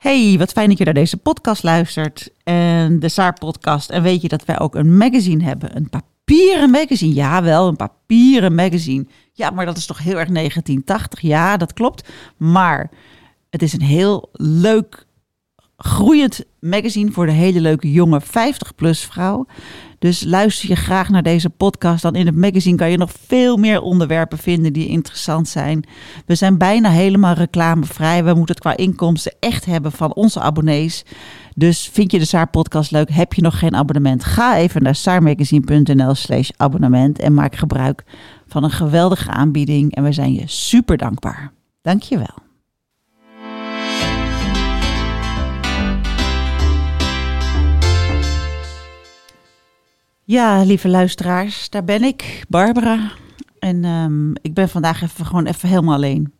Hey, wat fijn dat je naar deze podcast luistert. En de Saar podcast. En weet je dat wij ook een magazine hebben. Een papieren magazine. Ja, wel, een papieren magazine. Ja, maar dat is toch heel erg 1980. Ja, dat klopt. Maar het is een heel leuk, groeiend magazine voor de hele leuke jonge 50-plus vrouw. Dus luister je graag naar deze podcast. Dan in het magazine kan je nog veel meer onderwerpen vinden die interessant zijn. We zijn bijna helemaal reclamevrij. We moeten het qua inkomsten echt hebben van onze abonnees. Dus vind je de Saar podcast leuk? Heb je nog geen abonnement? Ga even naar saarmagazine.nl slash abonnement en maak gebruik van een geweldige aanbieding. En we zijn je super dankbaar. Dank Ja, lieve luisteraars, daar ben ik, Barbara. En um, ik ben vandaag even gewoon even helemaal alleen.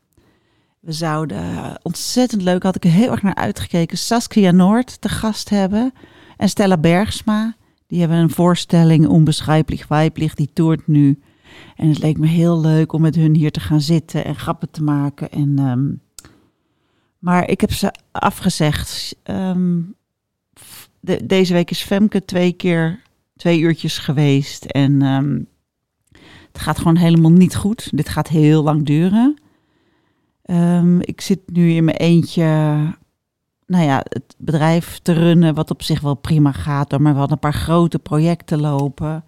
We zouden ontzettend leuk, had ik er heel erg naar uitgekeken, Saskia Noord te gast hebben. En Stella Bergsma. Die hebben een voorstelling, Onbeschrijpelijk Weiblich, die toert nu. En het leek me heel leuk om met hun hier te gaan zitten en grappen te maken. En, um, maar ik heb ze afgezegd. Um, de, deze week is Femke twee keer twee uurtjes geweest. En um, het gaat gewoon helemaal niet goed. Dit gaat heel lang duren. Um, ik zit nu in mijn eentje, nou ja, het bedrijf te runnen, wat op zich wel prima gaat. Maar we hadden een paar grote projecten lopen.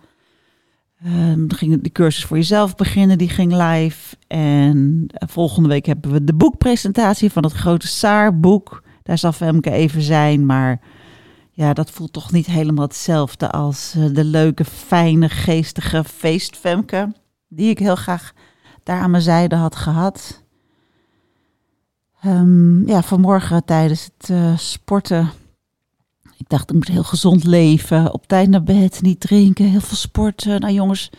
Um, dan ging de cursus voor jezelf beginnen, die ging live. En uh, volgende week hebben we de boekpresentatie van het grote Saar-boek. Daar zal Femke even zijn, maar ja, dat voelt toch niet helemaal hetzelfde als uh, de leuke, fijne, geestige feestfemke. Die ik heel graag daar aan mijn zijde had gehad. Um, ja, vanmorgen tijdens het uh, sporten. Ik dacht, ik moet heel gezond leven. Op tijd naar bed, niet drinken, heel veel sporten. Nou jongens,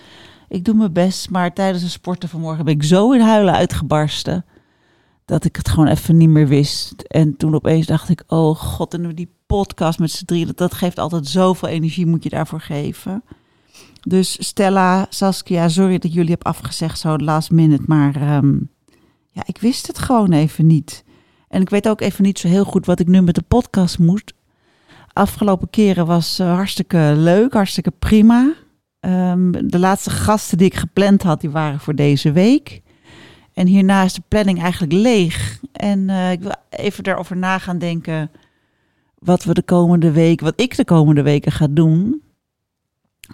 ik doe mijn best. Maar tijdens het sporten vanmorgen ben ik zo in huilen uitgebarsten. Dat ik het gewoon even niet meer wist. En toen opeens dacht ik, oh god, en die podcast met z'n drieën, dat, geeft altijd zoveel energie, moet je daarvoor geven. Dus Stella, Saskia, sorry dat jullie heb afgezegd zo last minute, maar um, ja, ik wist het gewoon even niet. En ik weet ook even niet zo heel goed wat ik nu met de podcast moet. Afgelopen keren was uh, hartstikke leuk, hartstikke prima. Um, de laatste gasten die ik gepland had, die waren voor deze week. En hierna is de planning eigenlijk leeg. En uh, ik wil even daarover na gaan denken wat we de komende week, wat ik de komende weken ga doen.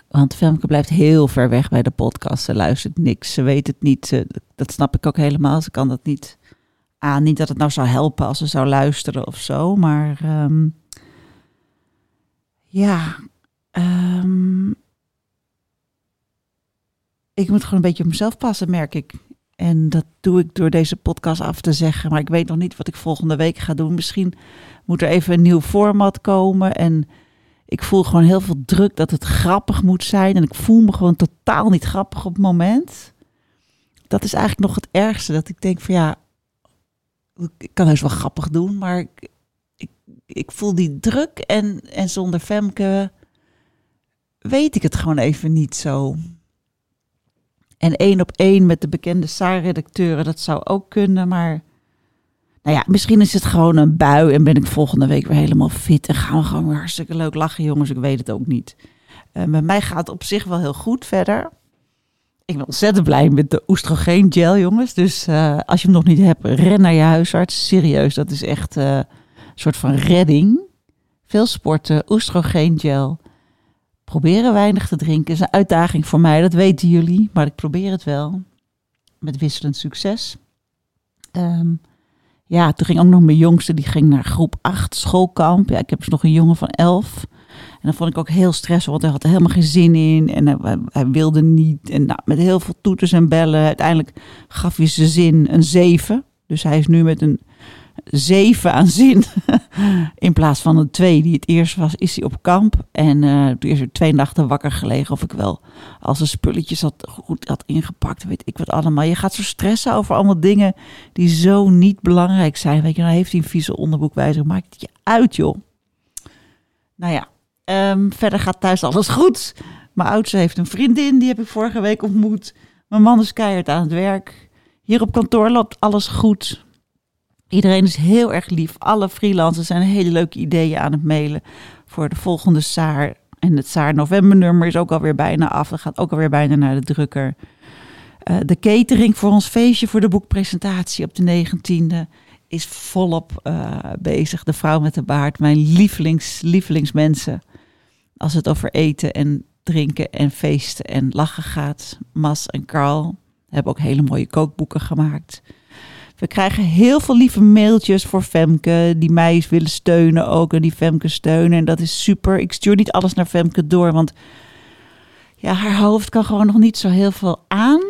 Want Femke blijft heel ver weg bij de podcast. Ze luistert niks. Ze weet het niet. Dat snap ik ook helemaal. Ze kan dat niet aan. Niet dat het nou zou helpen als ze zou luisteren of zo. Maar um, ja. Um, ik moet gewoon een beetje op mezelf passen, merk ik. En dat doe ik door deze podcast af te zeggen. Maar ik weet nog niet wat ik volgende week ga doen. Misschien moet er even een nieuw format komen. En ik voel gewoon heel veel druk dat het grappig moet zijn. En ik voel me gewoon totaal niet grappig op het moment. Dat is eigenlijk nog het ergste. Dat ik denk van ja, ik kan heus wel grappig doen. Maar ik, ik, ik voel die druk. En, en zonder Femke weet ik het gewoon even niet zo. En één op één met de bekende Saar-redacteuren, dat zou ook kunnen. Maar nou ja, misschien is het gewoon een bui en ben ik volgende week weer helemaal fit. En gaan we gewoon weer hartstikke leuk lachen, jongens. Ik weet het ook niet. Uh, met mij gaat het op zich wel heel goed verder. Ik ben ontzettend blij met de oestrogeen gel, jongens. Dus uh, als je hem nog niet hebt, ren naar je huisarts. Serieus, dat is echt uh, een soort van redding. Veel sporten, oestrogeen gel. Proberen weinig te drinken is een uitdaging voor mij, dat weten jullie. Maar ik probeer het wel. Met wisselend succes. Um, ja, toen ging ook nog mijn jongste, die ging naar groep 8 schoolkamp. Ja, ik heb dus nog een jongen van 11. En dat vond ik ook heel stressvol, want hij had er helemaal geen zin in. En hij, wilde niet. En nou, met heel veel toeters en bellen. Uiteindelijk gaf hij zijn zin een 7. Dus hij is nu met een zeven aan zin. In plaats van een twee die het eerst was, is hij op kamp. En uh, toen is er twee nachten wakker gelegen of ik wel als zijn spulletjes had, goed had ingepakt. Weet ik wat allemaal. Je gaat zo stressen over allemaal dingen die zo niet belangrijk zijn. Weet je, nou heeft hij een vieze onderboekwijzer. Maakt het je uit, joh. Nou ja, um, verder gaat thuis alles goed. Mijn oudste heeft een vriendin, die heb ik vorige week ontmoet. Mijn man is keihard aan het werk. Hier op kantoor loopt alles goed. Iedereen is heel erg lief. Alle freelancers zijn hele leuke ideeën aan het mailen voor de volgende SAAR. En het SAAR novembernummer is ook alweer bijna af. Dat gaat ook alweer bijna naar de drukker. Uh, de catering voor ons feestje voor de boekpresentatie op de 19e is volop uh, bezig. De vrouw met de baard, mijn lievelings, lievelingsmensen. Als het over eten en drinken en feesten en lachen gaat. Mas en Carl hebben ook hele mooie kookboeken gemaakt. We krijgen heel veel lieve mailtjes voor Femke, die mij willen steunen ook en die Femke steunen. En dat is super. Ik stuur niet alles naar Femke door, want ja, haar hoofd kan gewoon nog niet zo heel veel aan.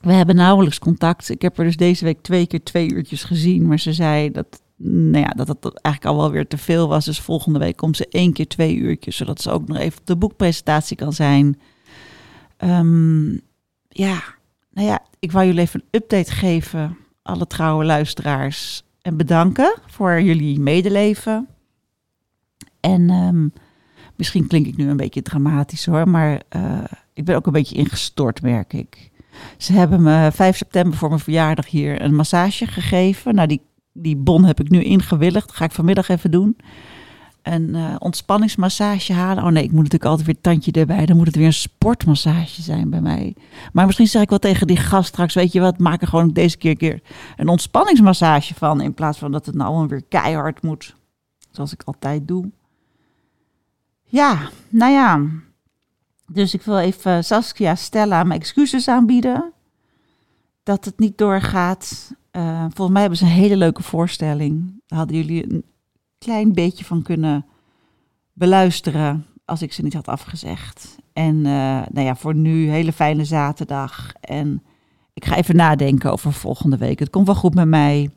We hebben nauwelijks contact. Ik heb er dus deze week twee keer twee uurtjes gezien, maar ze zei dat, nou ja, dat het eigenlijk al wel weer te veel was. Dus volgende week komt ze één keer twee uurtjes, zodat ze ook nog even op de boekpresentatie kan zijn. Um, ja, nou ja, ik wou jullie even een update geven alle trouwe luisteraars en bedanken voor jullie medeleven. En um, misschien klink ik nu een beetje dramatisch hoor, maar uh, ik ben ook een beetje ingestort, merk ik. Ze hebben me 5 september voor mijn verjaardag hier een massage gegeven. Nou, die, die bon heb ik nu ingewilligd. Dat ga ik vanmiddag even doen een uh, ontspanningsmassage halen. Oh nee, ik moet natuurlijk altijd weer tandje erbij. Dan moet het weer een sportmassage zijn bij mij. Maar misschien zeg ik wel tegen die gast straks, weet je wat, maak er gewoon deze keer, keer een ontspanningsmassage van. In plaats van dat het nou weer keihard moet. Zoals ik altijd doe. Ja, nou ja. Dus ik wil even Saskia, Stella mijn excuses aanbieden. Dat het niet doorgaat. Uh, volgens mij hebben ze een hele leuke voorstelling. Hadden jullie een klein beetje van kunnen beluisteren als ik ze niet had afgezegd. En uh, nou ja, voor nu hele fijne zaterdag. En ik ga even nadenken over volgende week. Het komt wel goed met mij.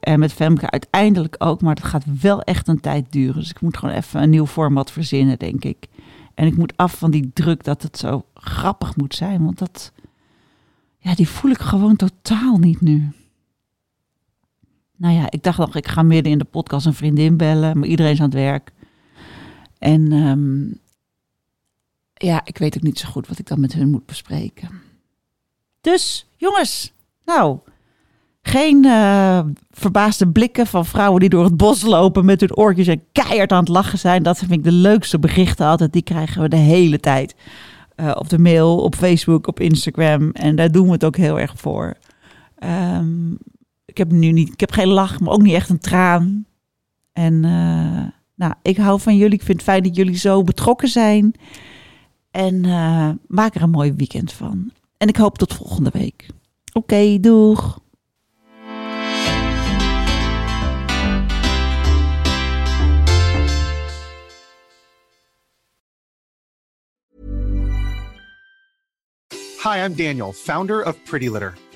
En met Femke uiteindelijk ook. Maar het gaat wel echt een tijd duren. Dus ik moet gewoon even een nieuw format verzinnen, denk ik. En ik moet af van die druk dat het zo grappig moet zijn. Want dat, ja, die voel ik gewoon totaal niet nu. Nou ja, ik dacht nog, ik ga midden in de podcast een vriendin bellen, maar iedereen is aan het werk. En um, ja, ik weet ook niet zo goed wat ik dan met hun moet bespreken. Dus, jongens, nou, geen uh, verbaasde blikken van vrouwen die door het bos lopen met hun oortjes en keihard aan het lachen zijn. Dat vind ik de leukste berichten altijd. Die krijgen we de hele tijd. Uh, op de mail, op Facebook, op Instagram. En daar doen we het ook heel erg voor. Um, ik heb nu niet, ik heb geen lach, maar ook niet echt een traan. En uh, nou, ik hou van jullie. Ik vind het fijn dat jullie zo betrokken zijn. En uh, maak er een mooi weekend van. En ik hoop tot volgende week. Oké, doeg. Hi, I'm Daniel, founder of Pretty Litter.